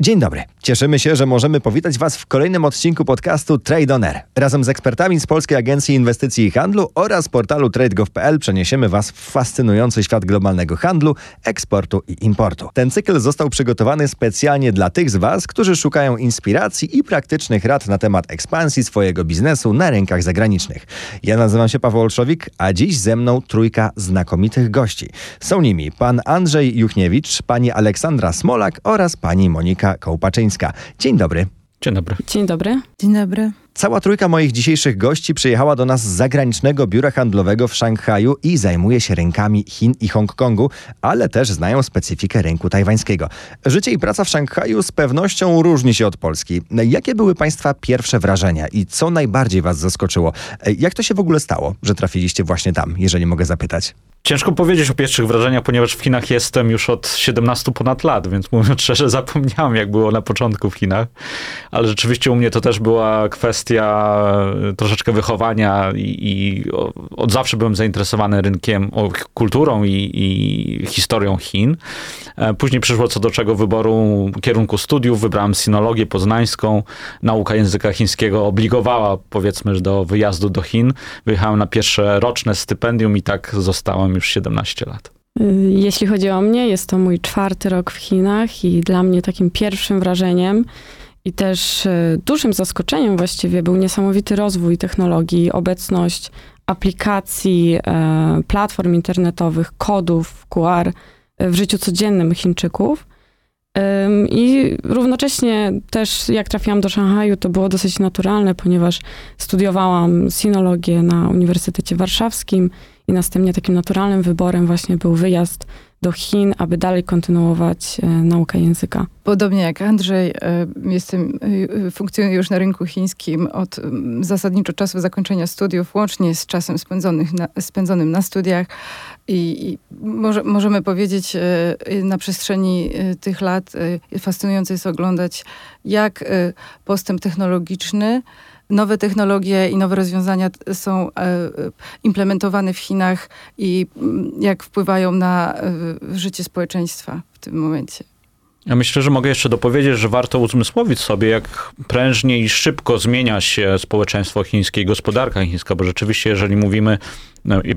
Dzień dobry. Cieszymy się, że możemy powitać Was w kolejnym odcinku podcastu Trade On Air. Razem z ekspertami z Polskiej Agencji Inwestycji i Handlu oraz portalu TradeGov.pl przeniesiemy Was w fascynujący świat globalnego handlu, eksportu i importu. Ten cykl został przygotowany specjalnie dla tych z Was, którzy szukają inspiracji i praktycznych rad na temat ekspansji swojego biznesu na rynkach zagranicznych. Ja nazywam się Paweł Olszowik, a dziś ze mną trójka znakomitych gości. Są nimi pan Andrzej Juchniewicz, pani Aleksandra Smolak oraz pani Monika Kołpaczyńska. Dzień dobry. Dzień dobry. Dzień dobry. Dzień dobry. Cała trójka moich dzisiejszych gości przyjechała do nas z zagranicznego biura handlowego w Szanghaju i zajmuje się rynkami Chin i Hongkongu, ale też znają specyfikę rynku tajwańskiego. Życie i praca w Szanghaju z pewnością różni się od Polski. Jakie były Państwa pierwsze wrażenia i co najbardziej Was zaskoczyło? Jak to się w ogóle stało, że trafiliście właśnie tam, jeżeli mogę zapytać? Ciężko powiedzieć o pierwszych wrażeniach, ponieważ w Chinach jestem już od 17 ponad lat, więc mówiąc szczerze, zapomniałem, jak było na początku w Chinach. Ale rzeczywiście u mnie to też była kwestia e, troszeczkę wychowania i, i od zawsze byłem zainteresowany rynkiem, kulturą i, i, historią Chin. E, później przyszło co do czego wyboru kierunku studiów. Wybrałem sinologię poznańską. Nauka języka chińskiego obligowała, powiedzmy, do wyjazdu do Chin. Wyjechałem na pierwsze roczne stypendium i tak zostałem już 17 lat. Y, jeśli chodzi o mnie, jest to mój czwarty rok w Chinach i dla mnie takim pierwszym wrażeniem i też y, dużym zaskoczeniem właściwie był niesamowity rozwój technologii, obecność aplikacji, e, platform internetowych, kodów QR w życiu codziennym Chińczyków. I równocześnie też jak trafiłam do Szanghaju, to było dosyć naturalne, ponieważ studiowałam sinologię na Uniwersytecie Warszawskim i następnie takim naturalnym wyborem właśnie był wyjazd do Chin, aby dalej kontynuować e, naukę języka. Podobnie jak Andrzej, e, jestem, e, funkcjonuję już na rynku chińskim od zasadniczo czasu zakończenia studiów, łącznie z czasem na, spędzonym na studiach. I, i może, możemy powiedzieć, na przestrzeni tych lat fascynujące jest oglądać, jak postęp technologiczny nowe technologie i nowe rozwiązania są e, e, implementowane w Chinach i mm, jak wpływają na e, życie społeczeństwa w tym momencie. Ja myślę, że mogę jeszcze dopowiedzieć, że warto uzmysłowić sobie, jak prężnie i szybko zmienia się społeczeństwo chińskie i gospodarka chińska, bo rzeczywiście, jeżeli mówimy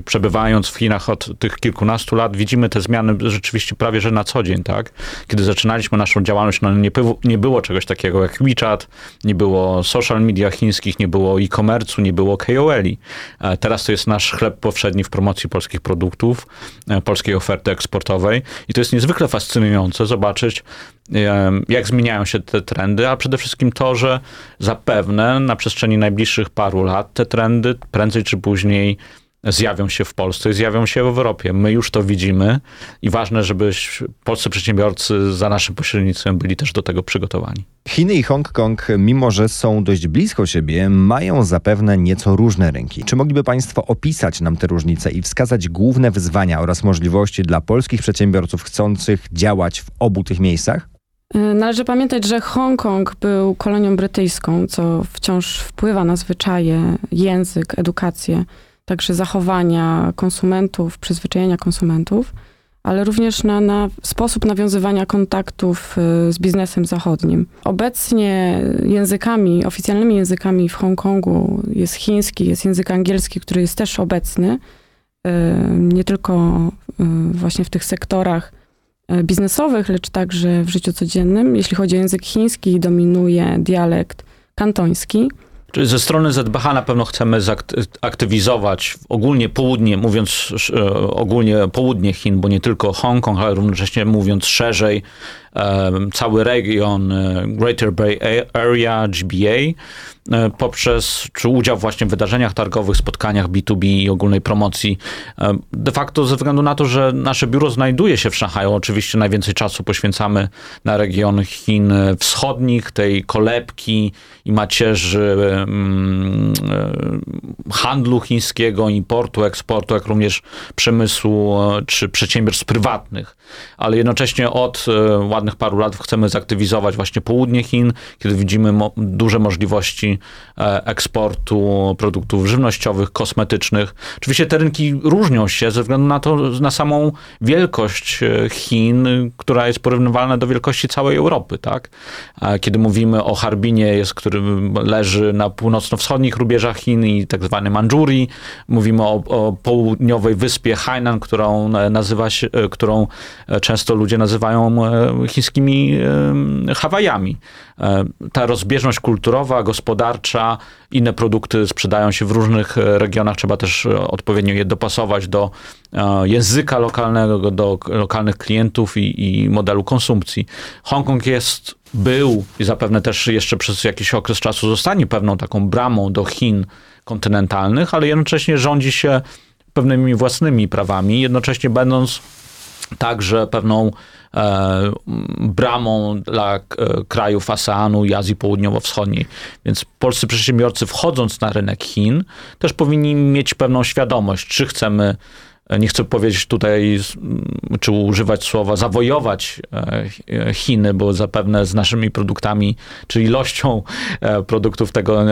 przebywając w Chinach od tych kilkunastu lat, widzimy te zmiany rzeczywiście prawie, że na co dzień, tak? Kiedy zaczynaliśmy naszą działalność, no nie, nie było czegoś takiego jak WeChat, nie było social media chińskich, nie było e-commerce'u, nie było KOL-i. E, teraz to jest nasz chleb powszedni w promocji polskich produktów, e, polskiej oferty eksportowej i to jest niezwykle fascynujące zobaczyć, jak zmieniają się te trendy, a przede wszystkim to, że zapewne na przestrzeni najbliższych paru lat te trendy prędzej czy później zjawią się w Polsce, zjawią się w Europie. My już to widzimy i ważne, żeby polscy przedsiębiorcy za naszym pośrednictwem byli też do tego przygotowani. Chiny i Hongkong, mimo że są dość blisko siebie, mają zapewne nieco różne rynki. Czy mogliby Państwo opisać nam te różnice i wskazać główne wyzwania oraz możliwości dla polskich przedsiębiorców chcących działać w obu tych miejscach? Y, należy pamiętać, że Hongkong był kolonią brytyjską, co wciąż wpływa na zwyczaje, język, edukację także zachowania konsumentów, przyzwyczajenia konsumentów, ale również na, na sposób nawiązywania kontaktów y, z biznesem zachodnim. Obecnie językami, oficjalnymi językami w Hongkongu jest chiński, jest język angielski, który jest też obecny, y, nie tylko y, właśnie w tych sektorach biznesowych, lecz także w życiu codziennym. Jeśli chodzi o język chiński, dominuje dialekt kantoński. Czyli ze strony ZBH na pewno chcemy zaktywizować ogólnie południe, mówiąc e, ogólnie południe Chin, bo nie tylko Hongkong, ale równocześnie mówiąc szerzej, cały region e, Greater Bay Area, GBA, e, poprzez czy udział właśnie w wydarzeniach targowych, spotkaniach B2B i ogólnej promocji. De facto ze względu na to, że nasze biuro znajduje się w Szanghaju, oczywiście najwięcej czasu poświęcamy na region Chin wschodnich, tej kolebki i macierzy e, handlu chińskiego, importu, eksportu, jak również przemysłu czy przedsiębiorstw prywatnych. Ale jednocześnie od ładnych ładnych paru lat chcemy zaktywizować właśnie południe Chin, kiedy widzimy mo duże możliwości e, eksportu produktów żywnościowych, kosmetycznych. Oczywiście te rynki różnią się ze względu na to, na samą wielkość e, Chin, która jest porównywalna do wielkości całej Europy, tak? Kiedy mówimy o Harbinie, jest, który leży na północno-wschodnich rubieżach Chin i tak zwanej Mandżurii, mówimy o, o południowej wyspie Hainan, którą nazywa się, którą często ludzie nazywają chińskimi Hawajami. Ta rozbieżność kulturowa, gospodarcza, inne produkty sprzedają się w różnych regionach, trzeba też odpowiednio je dopasować do języka lokalnego, do lokalnych klientów i, i modelu konsumpcji. Hongkong jest, był i zapewne też jeszcze przez jakiś okres czasu zostanie pewną taką bramą do Chin kontynentalnych, ale jednocześnie rządzi się pewnymi własnymi prawami, jednocześnie będąc także pewną e, bramą dla e, krajów ASEANu i Azji Południowo-Wschodniej. Więc polscy przedsiębiorcy wchodząc na rynek Chin też powinni mieć pewną świadomość, czy chcemy nie chcę powiedzieć tutaj, czy używać słowa zawojować e, Chiny, bo zapewne z naszymi produktami, czy ilością e, produktów tego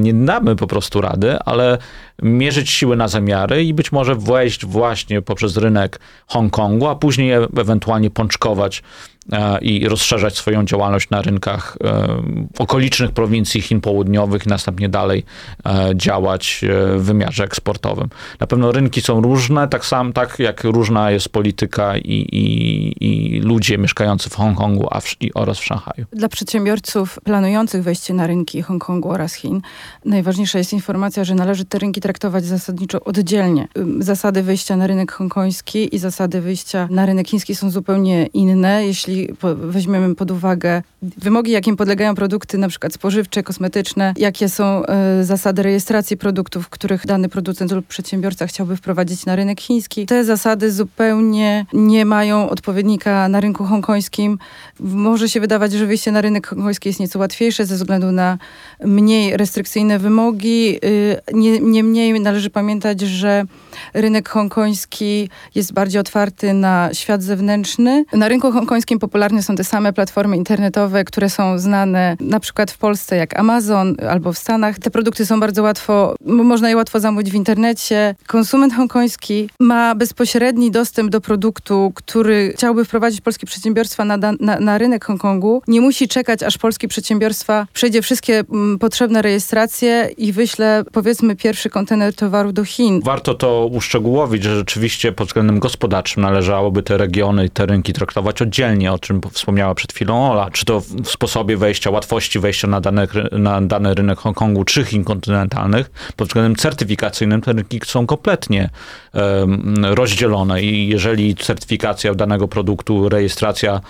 nie damy po prostu rady, ale mierzyć siły na zamiary i być może wejść właśnie poprzez rynek Hongkongu, a później ewentualnie pączkować E, i rozszerzać swoją działalność na rynkach e, okolicznych prowincji Chin Południowych i następnie dalej e, działać w wymiarze eksportowym. Na pewno rynki są różne, tak samo tak jak różna jest polityka i, i, i ludzie mieszkający w Hongkongu oraz w Szanghaju. Dla przedsiębiorców planujących wejście na rynki Hongkongu oraz Chin najważniejsza jest informacja, że należy te rynki traktować zasadniczo oddzielnie. Zasady wyjścia na rynek hongkoński i zasady wyjścia na rynek chiński są zupełnie inne. Jeśli weźmiemy pod uwagę wymogi, jakim podlegają produkty na przykład spożywcze, kosmetyczne, jakie są e, zasady rejestracji produktów, których dany producent lub przedsiębiorca chciałby wprowadzić na rynek chiński. Te zasady zupełnie nie mają odpowiednika na rynku hongkońskim. Może się wydawać, że wyjście na rynek hongkoński jest nieco łatwiejsze ze względu na mniej restrykcyjne wymogi. Y, niemniej należy pamiętać, że rynek hongkoński jest bardziej otwarty na świat zewnętrzny. Na rynku hongkońskim popularne są te same platformy internetowe, które są znane na przykład w Polsce jak Amazon albo w Stanach. Te produkty są bardzo łatwo, można je łatwo zamówić w internecie. Konsument hongkoński ma bezpośredni dostęp do produktu, który chciałby wprowadzić polskie przedsiębiorstwa na, na, na rynek Hongkongu. Nie musi czekać, aż polskie przedsiębiorstwa przejdzie wszystkie m, potrzebne rejestracje i wyśle powiedzmy pierwszy kontener towaru do Chin. Warto to uszczegółowić, że rzeczywiście pod względem gospodarczym należałoby te regiony te rynki traktować oddzielnie, o czym wspomniała przed chwilą Ola. Czy to w sposobie wejścia, łatwości wejścia na, dane, na dany rynek Hongkongu czy Chin kontynentalnych. Pod względem certyfikacyjnym te rynki są kompletnie um, rozdzielone i jeżeli certyfikacja danego produktu, rejestracja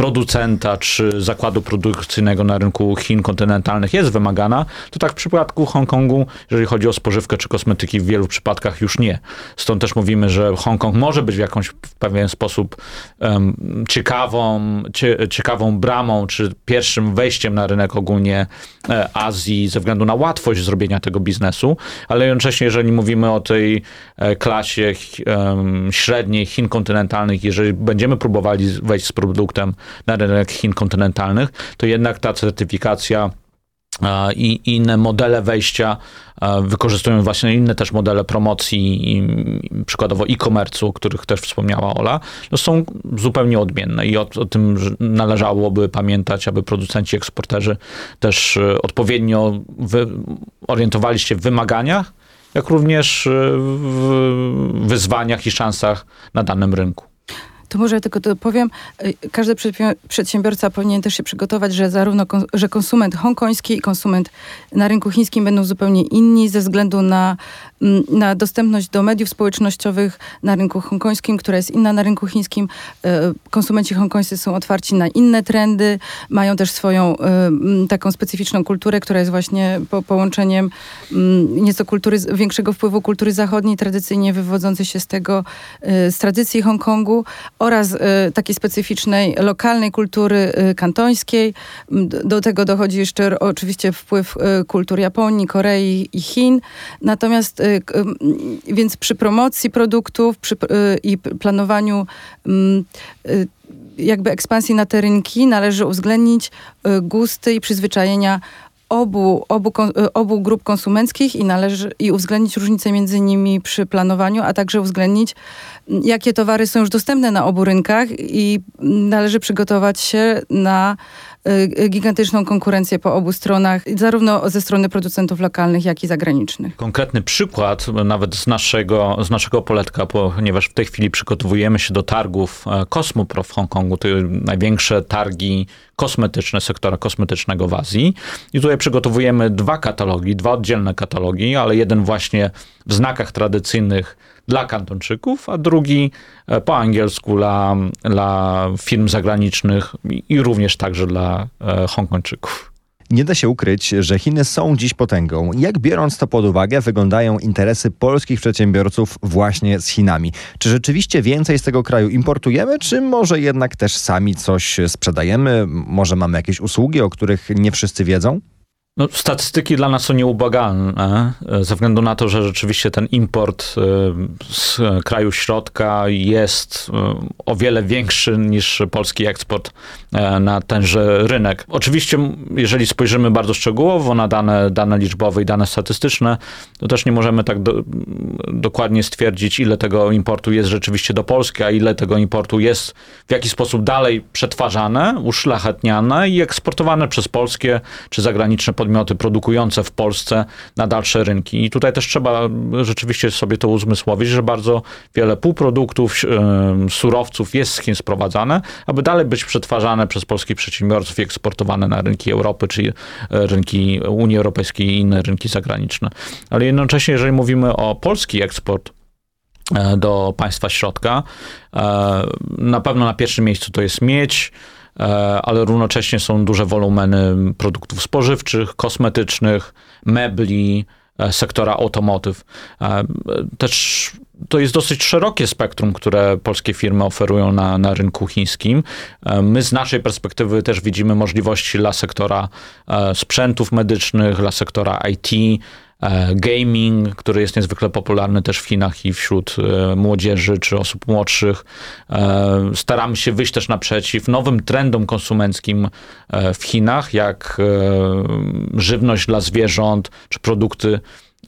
producenta czy zakładu produkcyjnego na rynku Chin kontynentalnych jest wymagana, to tak w przypadku Hongkongu, jeżeli chodzi o spożywkę czy kosmetyki, w wielu przypadkach już nie. Stąd też mówimy, że Hongkong może być w jakąś w pewien sposób um, ciekawą, cie, ciekawą bramą, czy pierwszym wejściem na rynek ogólnie e, Azji ze względu na łatwość zrobienia tego biznesu, ale jednocześnie, jeżeli mówimy o tej e, klasie um, średniej Chin kontynentalnych, jeżeli będziemy próbowali wejść z produktem na rynek Chin kontynentalnych, to jednak ta certyfikacja i inne modele wejścia wykorzystują właśnie inne też modele promocji, przykładowo e-commerce, o których też wspomniała Ola, no są zupełnie odmienne i o, o tym należałoby pamiętać, aby producenci, eksporterzy też e, odpowiednio wy, orientowali się w wymaganiach, jak również e, w wyzwaniach i szansach na danym rynku. To może tylko powiem, y, każdy przedsiębiorca powinien też się przygotować, że zarówno że konsument hongkoński i konsument na rynku chińskim będą zupełnie inni ze względu na, na dostępność do mediów społecznościowych na rynku hongkońskim, która jest inna na rynku chińskim. Y, konsumenci hongkońscy są otwarci na inne trendy, mają też swoją mm, taką specyficzną kulturę, która jest właśnie po, połączeniem nieco kultury, większego wpływu kultury zachodniej, tradycyjnie wywodzącej się z tego, z tradycji Hongkongu, oraz takiej specyficznej lokalnej kultury kantońskiej. Do tego dochodzi jeszcze oczywiście wpływ kultur Japonii, Korei i Chin. Natomiast więc przy promocji produktów przy, i planowaniu jakby ekspansji na te rynki należy uwzględnić gusty i przyzwyczajenia obu, obu, y, obu grup konsumenckich i należy i uwzględnić różnice między nimi przy planowaniu, a także uwzględnić, jakie towary są już dostępne na obu rynkach i należy przygotować się na Y, gigantyczną konkurencję po obu stronach, zarówno ze strony producentów lokalnych, jak i zagranicznych. Konkretny przykład nawet z naszego, z naszego poletka, ponieważ w tej chwili przygotowujemy się do targów e, Cosmopro w Hongkongu, to największe targi kosmetyczne, sektora kosmetycznego w Azji. I tutaj przygotowujemy dwa katalogi, dwa oddzielne katalogi, ale jeden właśnie w znakach tradycyjnych dla kantonczyków, a drugi e, po angielsku dla, dla firm zagranicznych i również także dla e, Hongkończyków. Nie da się ukryć, że Chiny są dziś potęgą. Jak biorąc to pod uwagę, wyglądają interesy polskich przedsiębiorców właśnie z Chinami? Czy rzeczywiście więcej z tego kraju importujemy, czy może jednak też sami coś sprzedajemy? Może mamy jakieś usługi, o których nie wszyscy wiedzą? No, statystyki dla nas są nieubłagalne, e, ze względu na to, że rzeczywiście ten import e, z kraju środka jest e, o wiele większy niż polski eksport na tenże rynek. Oczywiście, jeżeli spojrzymy bardzo szczegółowo na dane, dane liczbowe i dane statystyczne, to też nie możemy tak do, dokładnie stwierdzić, ile tego importu jest rzeczywiście do Polski, a ile tego importu jest w jakiś sposób dalej przetwarzane, uszlachetniane i eksportowane przez polskie czy zagraniczne podmioty produkujące w Polsce na dalsze rynki. I tutaj też trzeba rzeczywiście sobie to uzmysłowić, że bardzo wiele półproduktów, surowców jest z Chin sprowadzane, aby dalej być przetwarzane przez polskich przedsiębiorców i eksportowane na rynki Europy, czy e, rynki Unii Europejskiej i inne rynki zagraniczne. Ale jednocześnie, jeżeli mówimy o polski eksport, e, do państwa środka. E, na pewno na pierwszym miejscu to jest miedź, E, ale równocześnie są duże wolumeny produktów spożywczych, kosmetycznych, mebli, e, sektora automotive. E, też to jest dosyć szerokie spektrum, które polskie firmy oferują na, na rynku chińskim. My z naszej perspektywy też widzimy możliwości dla sektora sprzętów medycznych, dla sektora IT, E, gaming, który jest niezwykle popularny też w Chinach i wśród e, młodzieży czy osób młodszych. E, staramy się wyjść też naprzeciw nowym trendom konsumenckim w Chinach, jak żywność dla zwierząt czy produkty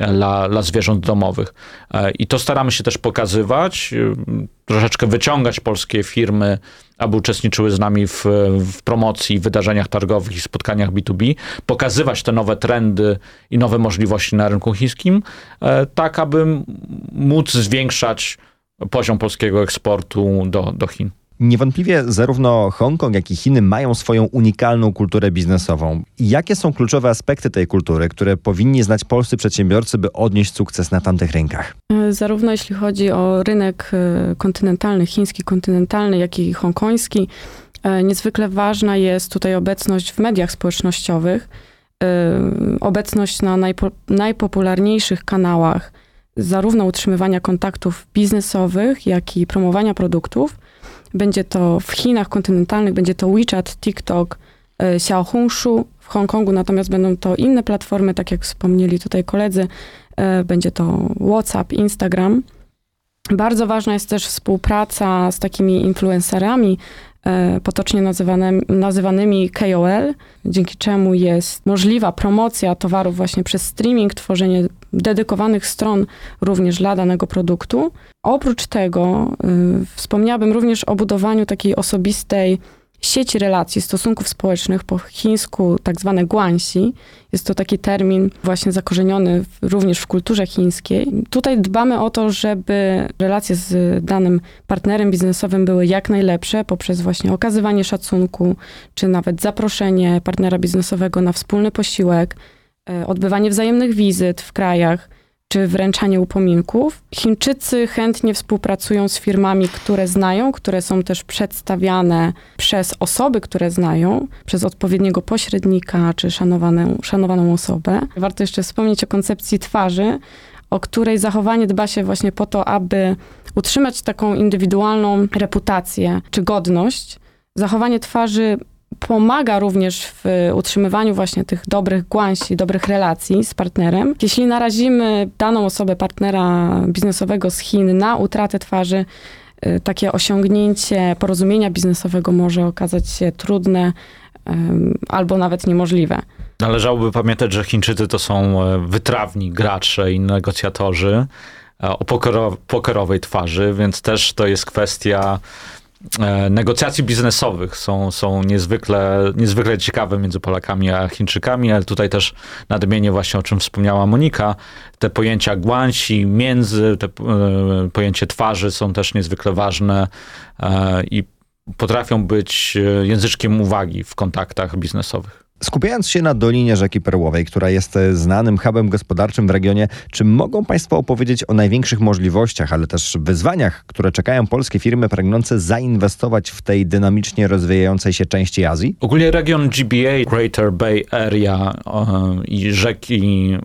dla, dla zwierząt domowych. I to staramy się też pokazywać, troszeczkę wyciągać polskie firmy aby uczestniczyły z nami w, w promocji, wydarzeniach targowych i spotkaniach B2B, pokazywać te nowe trendy i nowe możliwości na rynku chińskim, e, tak aby móc zwiększać poziom polskiego eksportu do, do Chin. Niewątpliwie zarówno Hongkong, jak i Chiny mają swoją unikalną kulturę biznesową. Jakie są kluczowe aspekty tej kultury, które powinni znać polscy przedsiębiorcy, by odnieść sukces na tamtych rynkach? E, zarówno jeśli chodzi o rynek e, kontynentalny, chiński kontynentalny, jak i hongkoński, e, niezwykle ważna jest tutaj obecność w mediach społecznościowych, obecność na najpo, najpopularniejszych kanałach zarówno utrzymywania kontaktów biznesowych, jak i promowania produktów, będzie to w Chinach kontynentalnych, będzie to WeChat, TikTok, e, Xiaohongshu. W Hongkongu natomiast będą to inne platformy, tak jak wspomnieli tutaj koledzy. E, będzie to WhatsApp, Instagram. Bardzo ważna jest też współpraca z takimi influencerami, e, potocznie nazywanymi, nazywanymi KOL, dzięki czemu jest możliwa promocja towarów właśnie przez streaming, tworzenie dedykowanych stron również dla danego produktu. Oprócz tego y, wspomniałabym również o budowaniu takiej osobistej sieci relacji, stosunków społecznych, po chińsku tak zwane guanxi. Jest to taki termin właśnie zakorzeniony w, również w kulturze chińskiej. Tutaj dbamy o to, żeby relacje z danym partnerem biznesowym były jak najlepsze poprzez właśnie okazywanie szacunku, czy nawet zaproszenie partnera biznesowego na wspólny posiłek, odbywanie wzajemnych wizyt w krajach, czy wręczanie upominków. Chińczycy chętnie współpracują z firmami, które znają, które są też przedstawiane przez osoby, które znają, przez odpowiedniego pośrednika czy szanowaną, szanowaną osobę. Warto jeszcze wspomnieć o koncepcji twarzy. o której zachowanie dba się właśnie po to, aby utrzymać taką indywidualną reputację czy godność. Zachowanie twarzy pomaga również w utrzymywaniu właśnie tych dobrych głęsi, dobrych relacji z partnerem. Jeśli narazimy daną osobę, partnera biznesowego z Chin na utratę twarzy, y, takie osiągnięcie porozumienia biznesowego może okazać się trudne albo nawet niemożliwe. Należałoby pamiętać, że Chińczycy to są e, wytrawni gracze i negocjatorzy e, o pokerowej twarzy, więc też to jest kwestia e, negocjacji biznesowych. Są, są niezwykle, niezwykle ciekawe między Polakami a Chińczykami, ale tutaj też nadmienię właśnie o czym wspomniała Monika. Te pojęcia guansi, między, te pojęcie twarzy są też niezwykle ważne i potrafią być języczkiem uwagi w kontaktach biznesowych. Skupiając się na Dolinie Rzeki Perłowej, która jest e, znanym hubem gospodarczym w regionie, czy mogą Państwo opowiedzieć o największych możliwościach, ale też wyzwaniach, które czekają polskie firmy pragnące zainwestować w tej dynamicznie rozwijającej się części Azji? Ogólnie region GBA, Greater Bay Area i rzeki,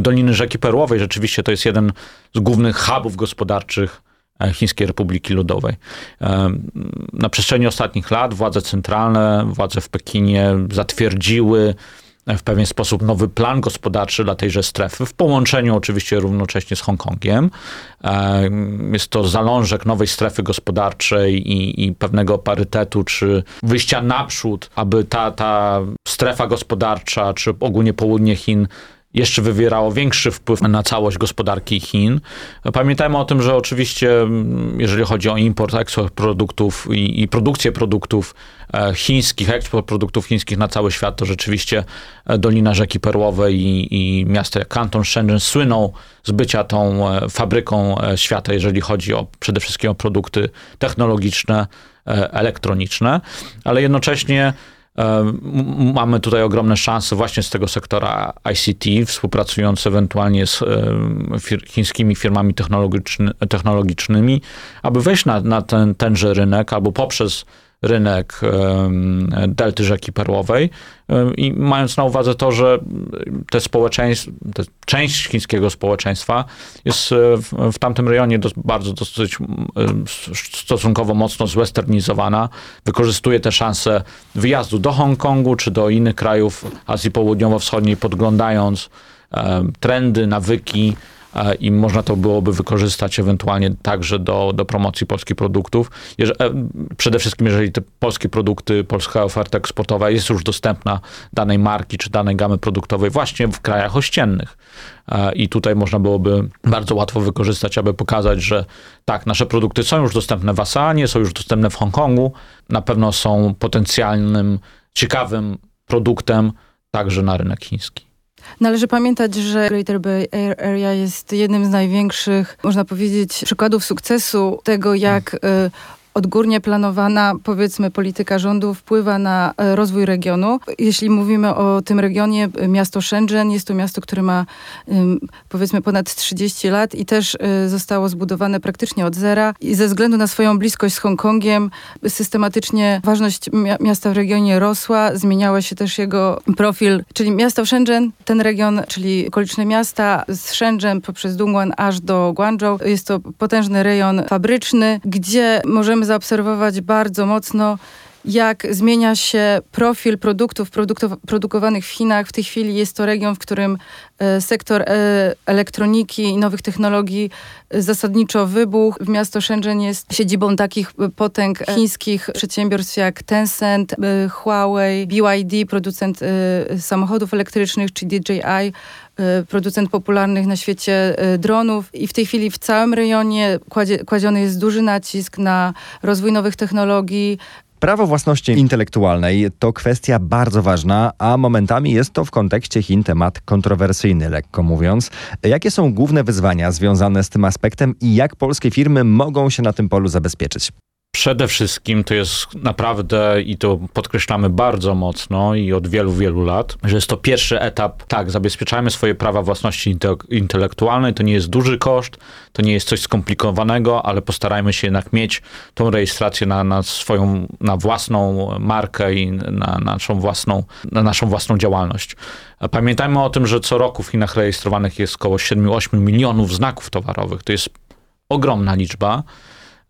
Doliny Rzeki Perłowej rzeczywiście to jest jeden z głównych hubów gospodarczych E, Chińskiej Republiki Ludowej. E, na przestrzeni ostatnich lat władze centralne, władze w Pekinie zatwierdziły w pewien sposób nowy plan gospodarczy dla tejże strefy, w połączeniu oczywiście równocześnie z Hongkongiem. E, jest to zalążek nowej strefy gospodarczej i, i pewnego parytetu, czy wyjścia naprzód, aby ta, ta strefa gospodarcza, czy ogólnie południe Chin jeszcze wywierało większy wpływ na całość gospodarki Chin. Pamiętajmy o tym, że oczywiście, mm, jeżeli chodzi o import, eksport produktów i, i produkcję produktów e, chińskich, eksport produktów chińskich na cały świat, to rzeczywiście e, Dolina Rzeki Perłowej i, i miasto jak Kanton, Shenzhen słyną z bycia tą e, fabryką świata, jeżeli chodzi o przede wszystkim o produkty technologiczne, elektroniczne, ale jednocześnie Mamy tutaj ogromne szanse właśnie z tego sektora ICT, współpracując ewentualnie z chińskimi firmami technologiczny, technologicznymi, aby wejść na, na ten, tenże rynek albo poprzez rynek delty rzeki Perłowej. I mając na uwadze to, że te społeczeństwa, te część chińskiego społeczeństwa jest e, w, w tamtym rejonie do, bardzo dosyć stosunkowo mocno zwesternizowana, wykorzystuje te szanse wyjazdu do Hongkongu czy do innych krajów Azji Południowo-Wschodniej, podglądając trendy, nawyki, i można to byłoby wykorzystać ewentualnie także do, do promocji polskich produktów. E, przede wszystkim, jeżeli te polskie produkty, polska oferta eksportowa jest już dostępna danej marki czy danej gamy produktowej właśnie w krajach ościennych. I tutaj można byłoby bardzo łatwo wykorzystać, aby pokazać, że tak, nasze produkty są już dostępne w Asanie, są już dostępne w Hongkongu, na pewno są potencjalnym, ciekawym produktem także na rynek chiński. Należy pamiętać, że Greater Bay Area jest jednym z największych, można powiedzieć, przykładów sukcesu tego, jak y, odgórnie planowana, powiedzmy, polityka rządu wpływa na e, rozwój regionu. Jeśli mówimy o tym regionie, miasto Shenzhen jest to miasto, które ma powiedzmy ponad 30 lat i też e, zostało zbudowane praktycznie od zera i ze względu na swoją bliskość z Hongkongiem systematycznie ważność miasta w regionie rosła, zmieniała się też jego profil, czyli miasto Shenzhen, ten region, czyli okoliczne miasta z Shenzhen poprzez Dongguan aż do Guangzhou. Jest to potężny rejon fabryczny, gdzie możemy zaobserwować bardzo mocno, jak zmienia się profil produktów produkowanych w Chinach. W tej chwili jest to region, w którym e, sektor e, elektroniki i nowych technologii e, zasadniczo wybuchł. Miasto Shenzhen jest siedzibą takich potęg chińskich przedsiębiorstw jak Tencent, Huawei, BYD, producent samochodów elektrycznych, czy DJI producent popularnych na świecie dronów i w tej chwili w całym rejonie kładzie, kładziony jest duży nacisk na rozwój nowych technologii, Prawo własności intelektualnej to kwestia bardzo ważna, a momentami jest to w kontekście Chin temat kontrowersyjny, lekko mówiąc. Jakie są główne wyzwania związane z tym aspektem i jak polskie firmy mogą się na tym polu zabezpieczyć? Przede wszystkim to jest naprawdę, i to podkreślamy bardzo mocno i od wielu, wielu lat, że jest to pierwszy etap, tak, zabezpieczajmy swoje prawa własności intelektualnej, to nie jest duży koszt, to nie jest coś skomplikowanego, ale postarajmy się jednak mieć tą rejestrację na, na swoją, na własną markę i na naszą własną, na naszą własną działalność. Pamiętajmy o tym, że co roku w Chinach rejestrowanych jest około 7-8 milionów znaków towarowych. To jest ogromna liczba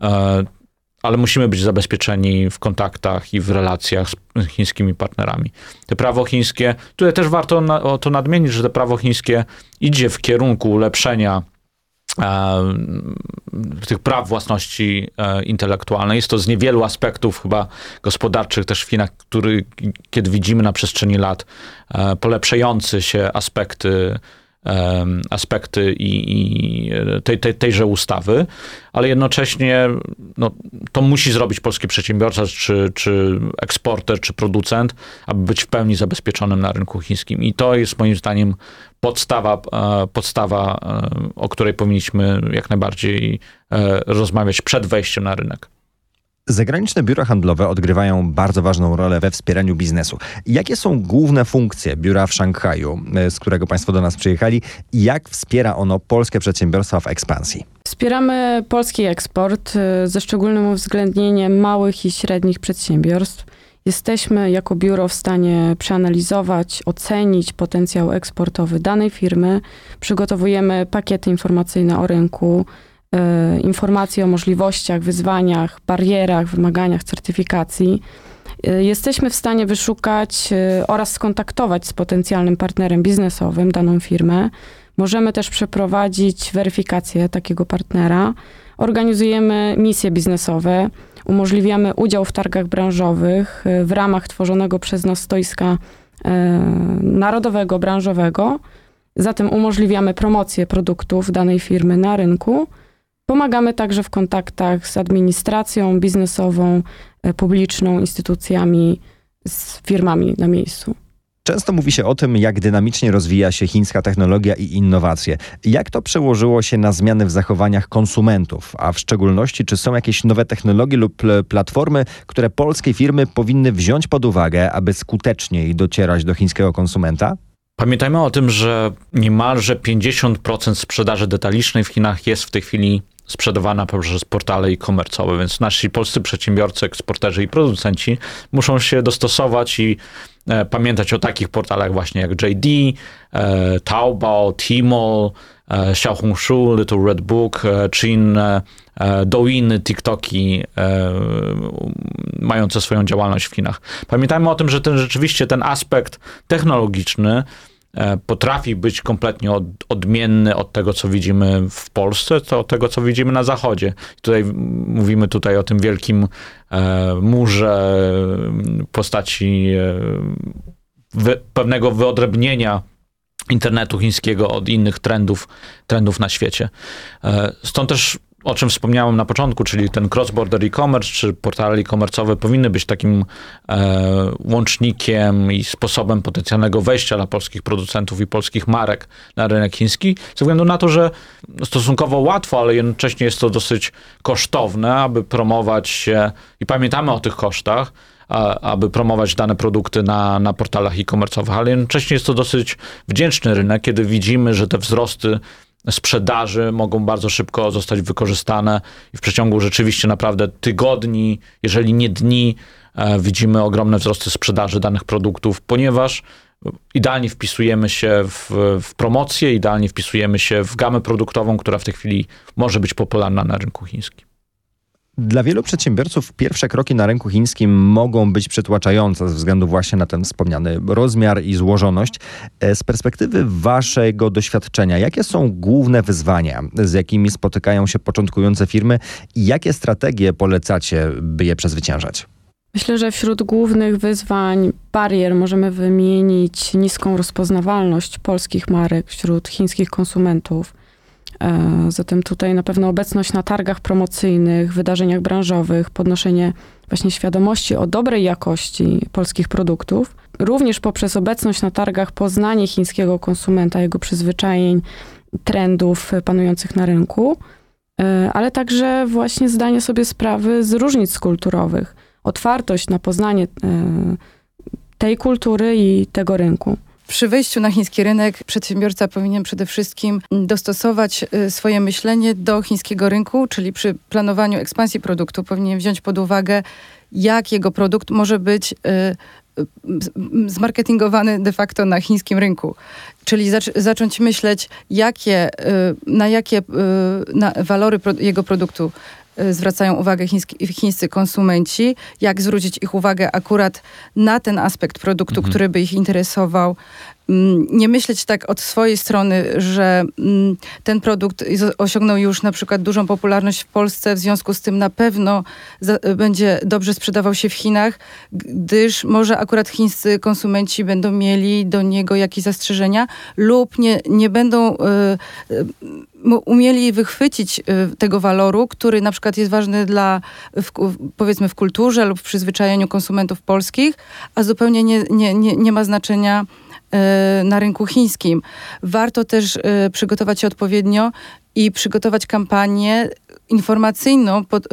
e, ale musimy być zabezpieczeni w kontaktach i w relacjach z chińskimi partnerami. Te prawo chińskie, tutaj też warto na, to nadmienić, że to prawo chińskie idzie w kierunku ulepszenia tych praw własności e, intelektualnej. Jest to z niewielu aspektów chyba gospodarczych też w Chinach, który, kiedy widzimy na przestrzeni lat e, polepszające się aspekty aspekty i, i tej, tej, tejże ustawy, ale jednocześnie no, to musi zrobić polski przedsiębiorca, czy, czy eksporter, czy producent, aby być w pełni zabezpieczonym na rynku chińskim. I to jest moim zdaniem podstawa, e, podstawa e, o której powinniśmy jak najbardziej e, rozmawiać przed wejściem na rynek. Zagraniczne biura handlowe odgrywają bardzo ważną rolę we wspieraniu biznesu. Jakie są główne funkcje biura w Szanghaju, e, z którego Państwo do nas przyjechali i jak wspiera ono polskie przedsiębiorstwa w ekspansji? Wspieramy polski eksport e, ze szczególnym uwzględnieniem małych i średnich przedsiębiorstw. Jesteśmy jako biuro w stanie przeanalizować, ocenić potencjał eksportowy danej firmy. Przygotowujemy pakiety informacyjne o rynku, E, informacje o możliwościach, wyzwaniach, barierach, wymaganiach certyfikacji. E, jesteśmy w stanie wyszukać e, oraz skontaktować z potencjalnym partnerem biznesowym daną firmę. Możemy też przeprowadzić weryfikację takiego partnera. Organizujemy misje biznesowe, umożliwiamy udział w targach branżowych w ramach tworzonego przez nas stoiska narodowego, branżowego. Zatem umożliwiamy promocję produktów danej firmy na rynku Pomagamy także w kontaktach z administracją biznesową, e, publiczną, instytucjami, z firmami na miejscu. Często mówi się o tym, jak dynamicznie rozwija się chińska technologia i innowacje. Jak to przełożyło się na zmiany w zachowaniach konsumentów, a w szczególności czy są jakieś nowe technologie lub platformy, które polskie firmy powinny wziąć pod uwagę, aby skuteczniej docierać do chińskiego konsumenta? Pamiętajmy o tym, że niemalże 50% sprzedaży detalicznej w Chinach jest w tej chwili sprzedawana poprzez portale e-commerce'owe, więc nasi polscy przedsiębiorcy, eksporterzy i producenci muszą się dostosować i e, pamiętać o takich portalach właśnie jak JD, e, Taobao, Tmall, e, Xiaohongshu, Little Red Book, e, czy inne e, Douyin, TikToki e, mające swoją działalność w Chinach. Pamiętajmy o tym, że ten rzeczywiście ten aspekt technologiczny potrafi być kompletnie od, odmienny od tego, co widzimy w Polsce, to od tego, co widzimy na Zachodzie. Tutaj mówimy tutaj o tym wielkim e, murze postaci e, wy, pewnego wyodrębnienia internetu chińskiego od innych trendów, trendów na świecie. E, stąd też o czym wspomniałem na początku, czyli ten cross-border e-commerce czy portale e-commerce'owe powinny być takim e, łącznikiem i sposobem potencjalnego wejścia dla polskich producentów i polskich marek na rynek chiński, ze względu na to, że stosunkowo łatwo, ale jednocześnie jest to dosyć kosztowne, aby promować się i pamiętamy o tych kosztach, aby promować dane produkty na, na portalach e-commerce'owych, ale jednocześnie jest to dosyć wdzięczny rynek, kiedy widzimy, że te wzrosty sprzedaży mogą bardzo szybko zostać wykorzystane i w przeciągu rzeczywiście naprawdę tygodni, jeżeli nie dni, e, widzimy ogromne wzrosty sprzedaży danych produktów, ponieważ idealnie wpisujemy się w, w promocję, idealnie wpisujemy się w gamę produktową, która w tej chwili może być popularna na rynku chińskim. Dla wielu przedsiębiorców pierwsze kroki na rynku chińskim mogą być przytłaczające ze względu właśnie na ten wspomniany rozmiar i złożoność. E, z perspektywy waszego doświadczenia, jakie są główne wyzwania, z jakimi spotykają się początkujące firmy i jakie strategie polecacie, by je przezwyciężać? Myślę, że wśród głównych wyzwań, barier możemy wymienić niską rozpoznawalność polskich marek wśród chińskich konsumentów zatem tutaj na pewno obecność na targach promocyjnych, wydarzeniach branżowych, podnoszenie właśnie świadomości o dobrej jakości polskich produktów. Również poprzez obecność na targach poznanie chińskiego konsumenta, jego przyzwyczajeń, trendów panujących na rynku. e, ale także właśnie zdanie sobie sprawy z różnic kulturowych, otwartość na poznanie e, tej kultury i tego rynku. Przy wejściu na chiński rynek przedsiębiorca powinien przede wszystkim dostosować y, swoje myślenie do chińskiego rynku, czyli przy planowaniu ekspansji produktu powinien wziąć pod uwagę, jak jego produkt może być y, y, zmarketingowany de facto na chińskim rynku. Czyli zac zacząć myśleć, jakie, na jakie na walory pro jego produktu zwracają uwagę chiński, chińscy konsumenci, jak zwrócić ich uwagę akurat na ten aspekt produktu, mhm. który by ich interesował. Mm, nie myśleć tak od swojej strony, że mm, ten produkt osiągnął już na przykład dużą popularność w Polsce, w związku z tym na pewno będzie dobrze sprzedawał się w Chinach, gdyż może akurat chińscy konsumenci będą mieli do niego jakieś zastrzeżenia lub nie, nie będą y, y, umieli wychwycić y, tego waloru, który na przykład jest ważny dla, w, powiedzmy, w kulturze lub w przyzwyczajeniu konsumentów polskich, a zupełnie nie, nie, nie, nie ma znaczenia na rynku chińskim. Warto też przygotować się odpowiednio i przygotować kampanię informacyjną pod, y,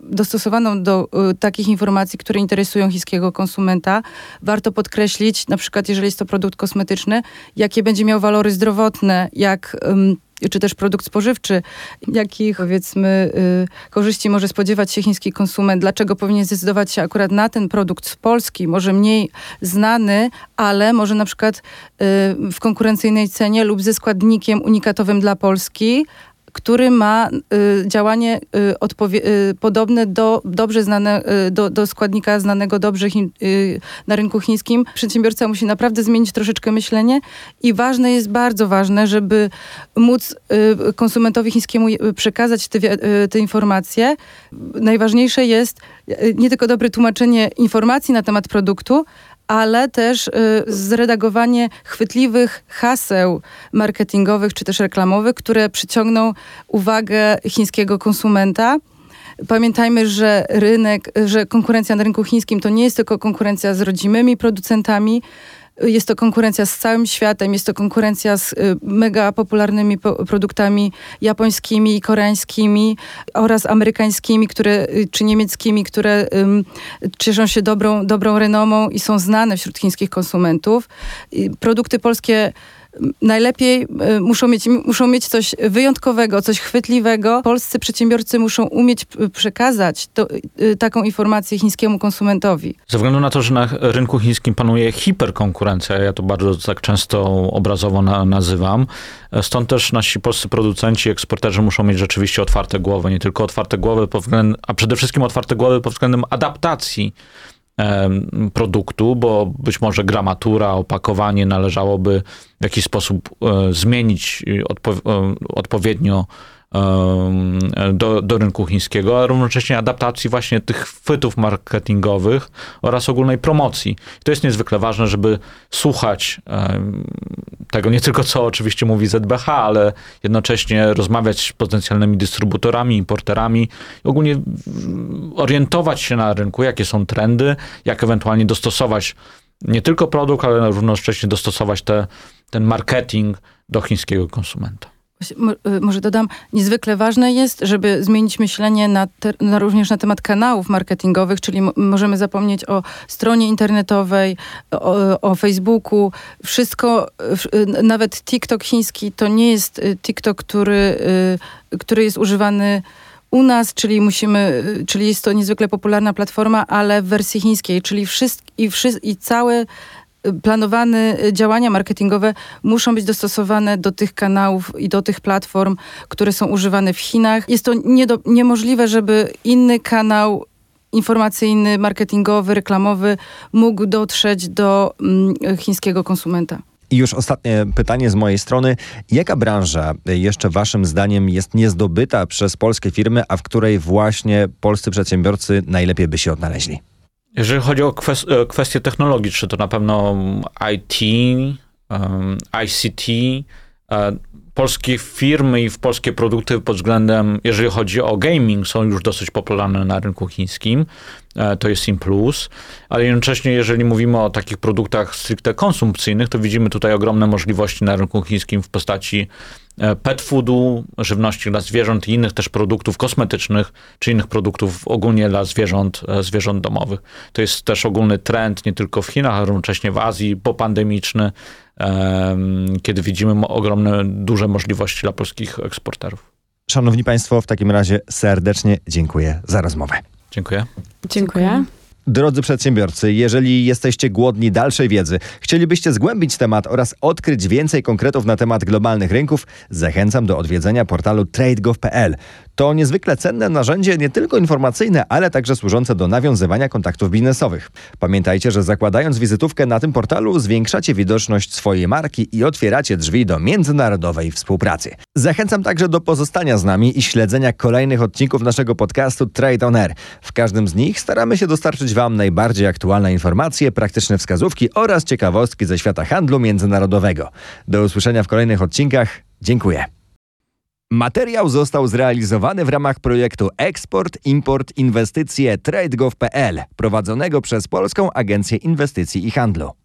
dostosowaną do y, takich informacji, które interesują chińskiego konsumenta. Warto podkreślić, na przykład jeżeli jest to produkt kosmetyczny, jakie będzie miał walory zdrowotne, jak czy też produkt spożywczy, jakich powiedzmy y, korzyści może spodziewać się chiński konsument, dlaczego powinien zdecydować się akurat na ten produkt z Polski, może mniej znany, ale może na przykład y, w konkurencyjnej cenie lub ze składnikiem unikatowym dla Polski, który ma y, działanie y, y, podobne do dobrze znane, y, do, do, składnika znanego dobrze chin, y, na rynku chińskim. Przedsiębiorca musi naprawdę zmienić troszeczkę myślenie i ważne jest, bardzo ważne, żeby móc konsumentowi chińskiemu przekazać te, te informacje. Najważniejsze jest nie tylko dobre tłumaczenie informacji na temat produktu, ale też y, zredagowanie chwytliwych haseł marketingowych czy też reklamowych, które przyciągną uwagę chińskiego konsumenta. Pamiętajmy, że rynek, że konkurencja na rynku chińskim to nie jest tylko konkurencja z rodzimymi producentami, jest to konkurencja z całym światem, jest to konkurencja z y, mega popularnymi produktami japońskimi i koreańskimi oraz amerykańskimi, które, y, czy niemieckimi, które um, cieszą się dobrą, dobrą renomą i są znane wśród chińskich konsumentów. Produkty polskie najlepiej e, muszą mieć, muszą mieć coś wyjątkowego, coś chwytliwego. Polscy przedsiębiorcy muszą umieć przekazać to, e, taką informację chińskiemu konsumentowi. Ze względu na to, że na rynku chińskim panuje hiperkonkurencja, ja to bardzo tak często obrazowo na, nazywam, e, stąd też nasi polscy producenci, eksporterzy muszą mieć rzeczywiście otwarte głowy, nie tylko otwarte głowy, pod względem, a przede wszystkim otwarte głowy pod względem adaptacji produktu, bo być może gramatura, opakowanie należałoby w jakiś sposób e, zmienić e, odpowiednio do, do rynku chińskiego, a równocześnie adaptacji właśnie tych chwytów marketingowych oraz ogólnej promocji. To jest niezwykle ważne, żeby słuchać tego nie tylko co oczywiście mówi ZBH, ale jednocześnie rozmawiać z potencjalnymi dystrybutorami, importerami i ogólnie orientować się na rynku, jakie są trendy, jak ewentualnie dostosować nie tylko produkt, ale równocześnie dostosować te, ten marketing do chińskiego konsumenta. Y, może dodam, niezwykle ważne jest, żeby zmienić myślenie na, te, na również na temat kanałów marketingowych, czyli możemy zapomnieć o stronie internetowej, o, o Facebooku. Wszystko, y, nawet TikTok chiński to nie jest y, TikTok, który, który jest używany u nas, czyli musimy, czyli jest to niezwykle popularna platforma, ale w wersji chińskiej, czyli wszystko i, wszy, i całe planowane działania marketingowe muszą być dostosowane do tych kanałów i do tych platform, które są używane w Chinach. Jest to nie do, niemożliwe, żeby inny kanał informacyjny, marketingowy, reklamowy mógł dotrzeć do mm, chińskiego konsumenta. I już ostatnie pytanie z mojej strony. Jaka branża jeszcze Waszym zdaniem jest niezdobyta przez polskie firmy, a w której właśnie polscy przedsiębiorcy najlepiej by się odnaleźli? Jeżeli chodzi o e, kwestie technologii, czy to na pewno IT, ICT, e, polskie firmy i polskie produkty pod względem, jeżeli chodzi o gaming, są już dosyć popularne na rynku chińskim. e, to jest im plus, ale jednocześnie jeżeli mówimy o takich produktach stricte konsumpcyjnych, to widzimy tutaj ogromne możliwości na rynku chińskim w postaci pet foodu, żywności dla zwierząt i innych też produktów kosmetycznych, czy innych produktów ogólnie dla zwierząt, e, zwierząt domowych. To jest też ogólny trend nie tylko w Chinach, ale równocześnie w Azji popandemiczny, kiedy widzimy ogromne, duże możliwości dla polskich eksporterów. Szanowni Państwo, w takim razie serdecznie dziękuję za rozmowę. Dziękuję. Dziękuję. Drodzy przedsiębiorcy, jeżeli jesteście głodni dalszej wiedzy, chcielibyście zgłębić temat oraz odkryć więcej konkretów na temat globalnych rynków, zachęcam do odwiedzenia portalu tradegov.pl. To niezwykle cenne narzędzie nie tylko informacyjne, ale także służące do nawiązywania kontaktów biznesowych. Pamiętajcie, że zakładając wizytówkę na tym portalu zwiększacie widoczność swojej marki i otwieracie drzwi do międzynarodowej współpracy. Zachęcam także do pozostania z nami i śledzenia kolejnych odcinków naszego podcastu Trade On Air. W każdym z nich staramy się dostarczyć Wam najbardziej aktualne informacje, praktyczne wskazówki oraz ciekawostki ze świata handlu międzynarodowego. Do usłyszenia w kolejnych odcinkach. Dziękuję. Materiał został zrealizowany w ramach projektu Eksport, Import, Inwestycje TradeGov.pl prowadzonego przez Polską Agencję Inwestycji i Handlu.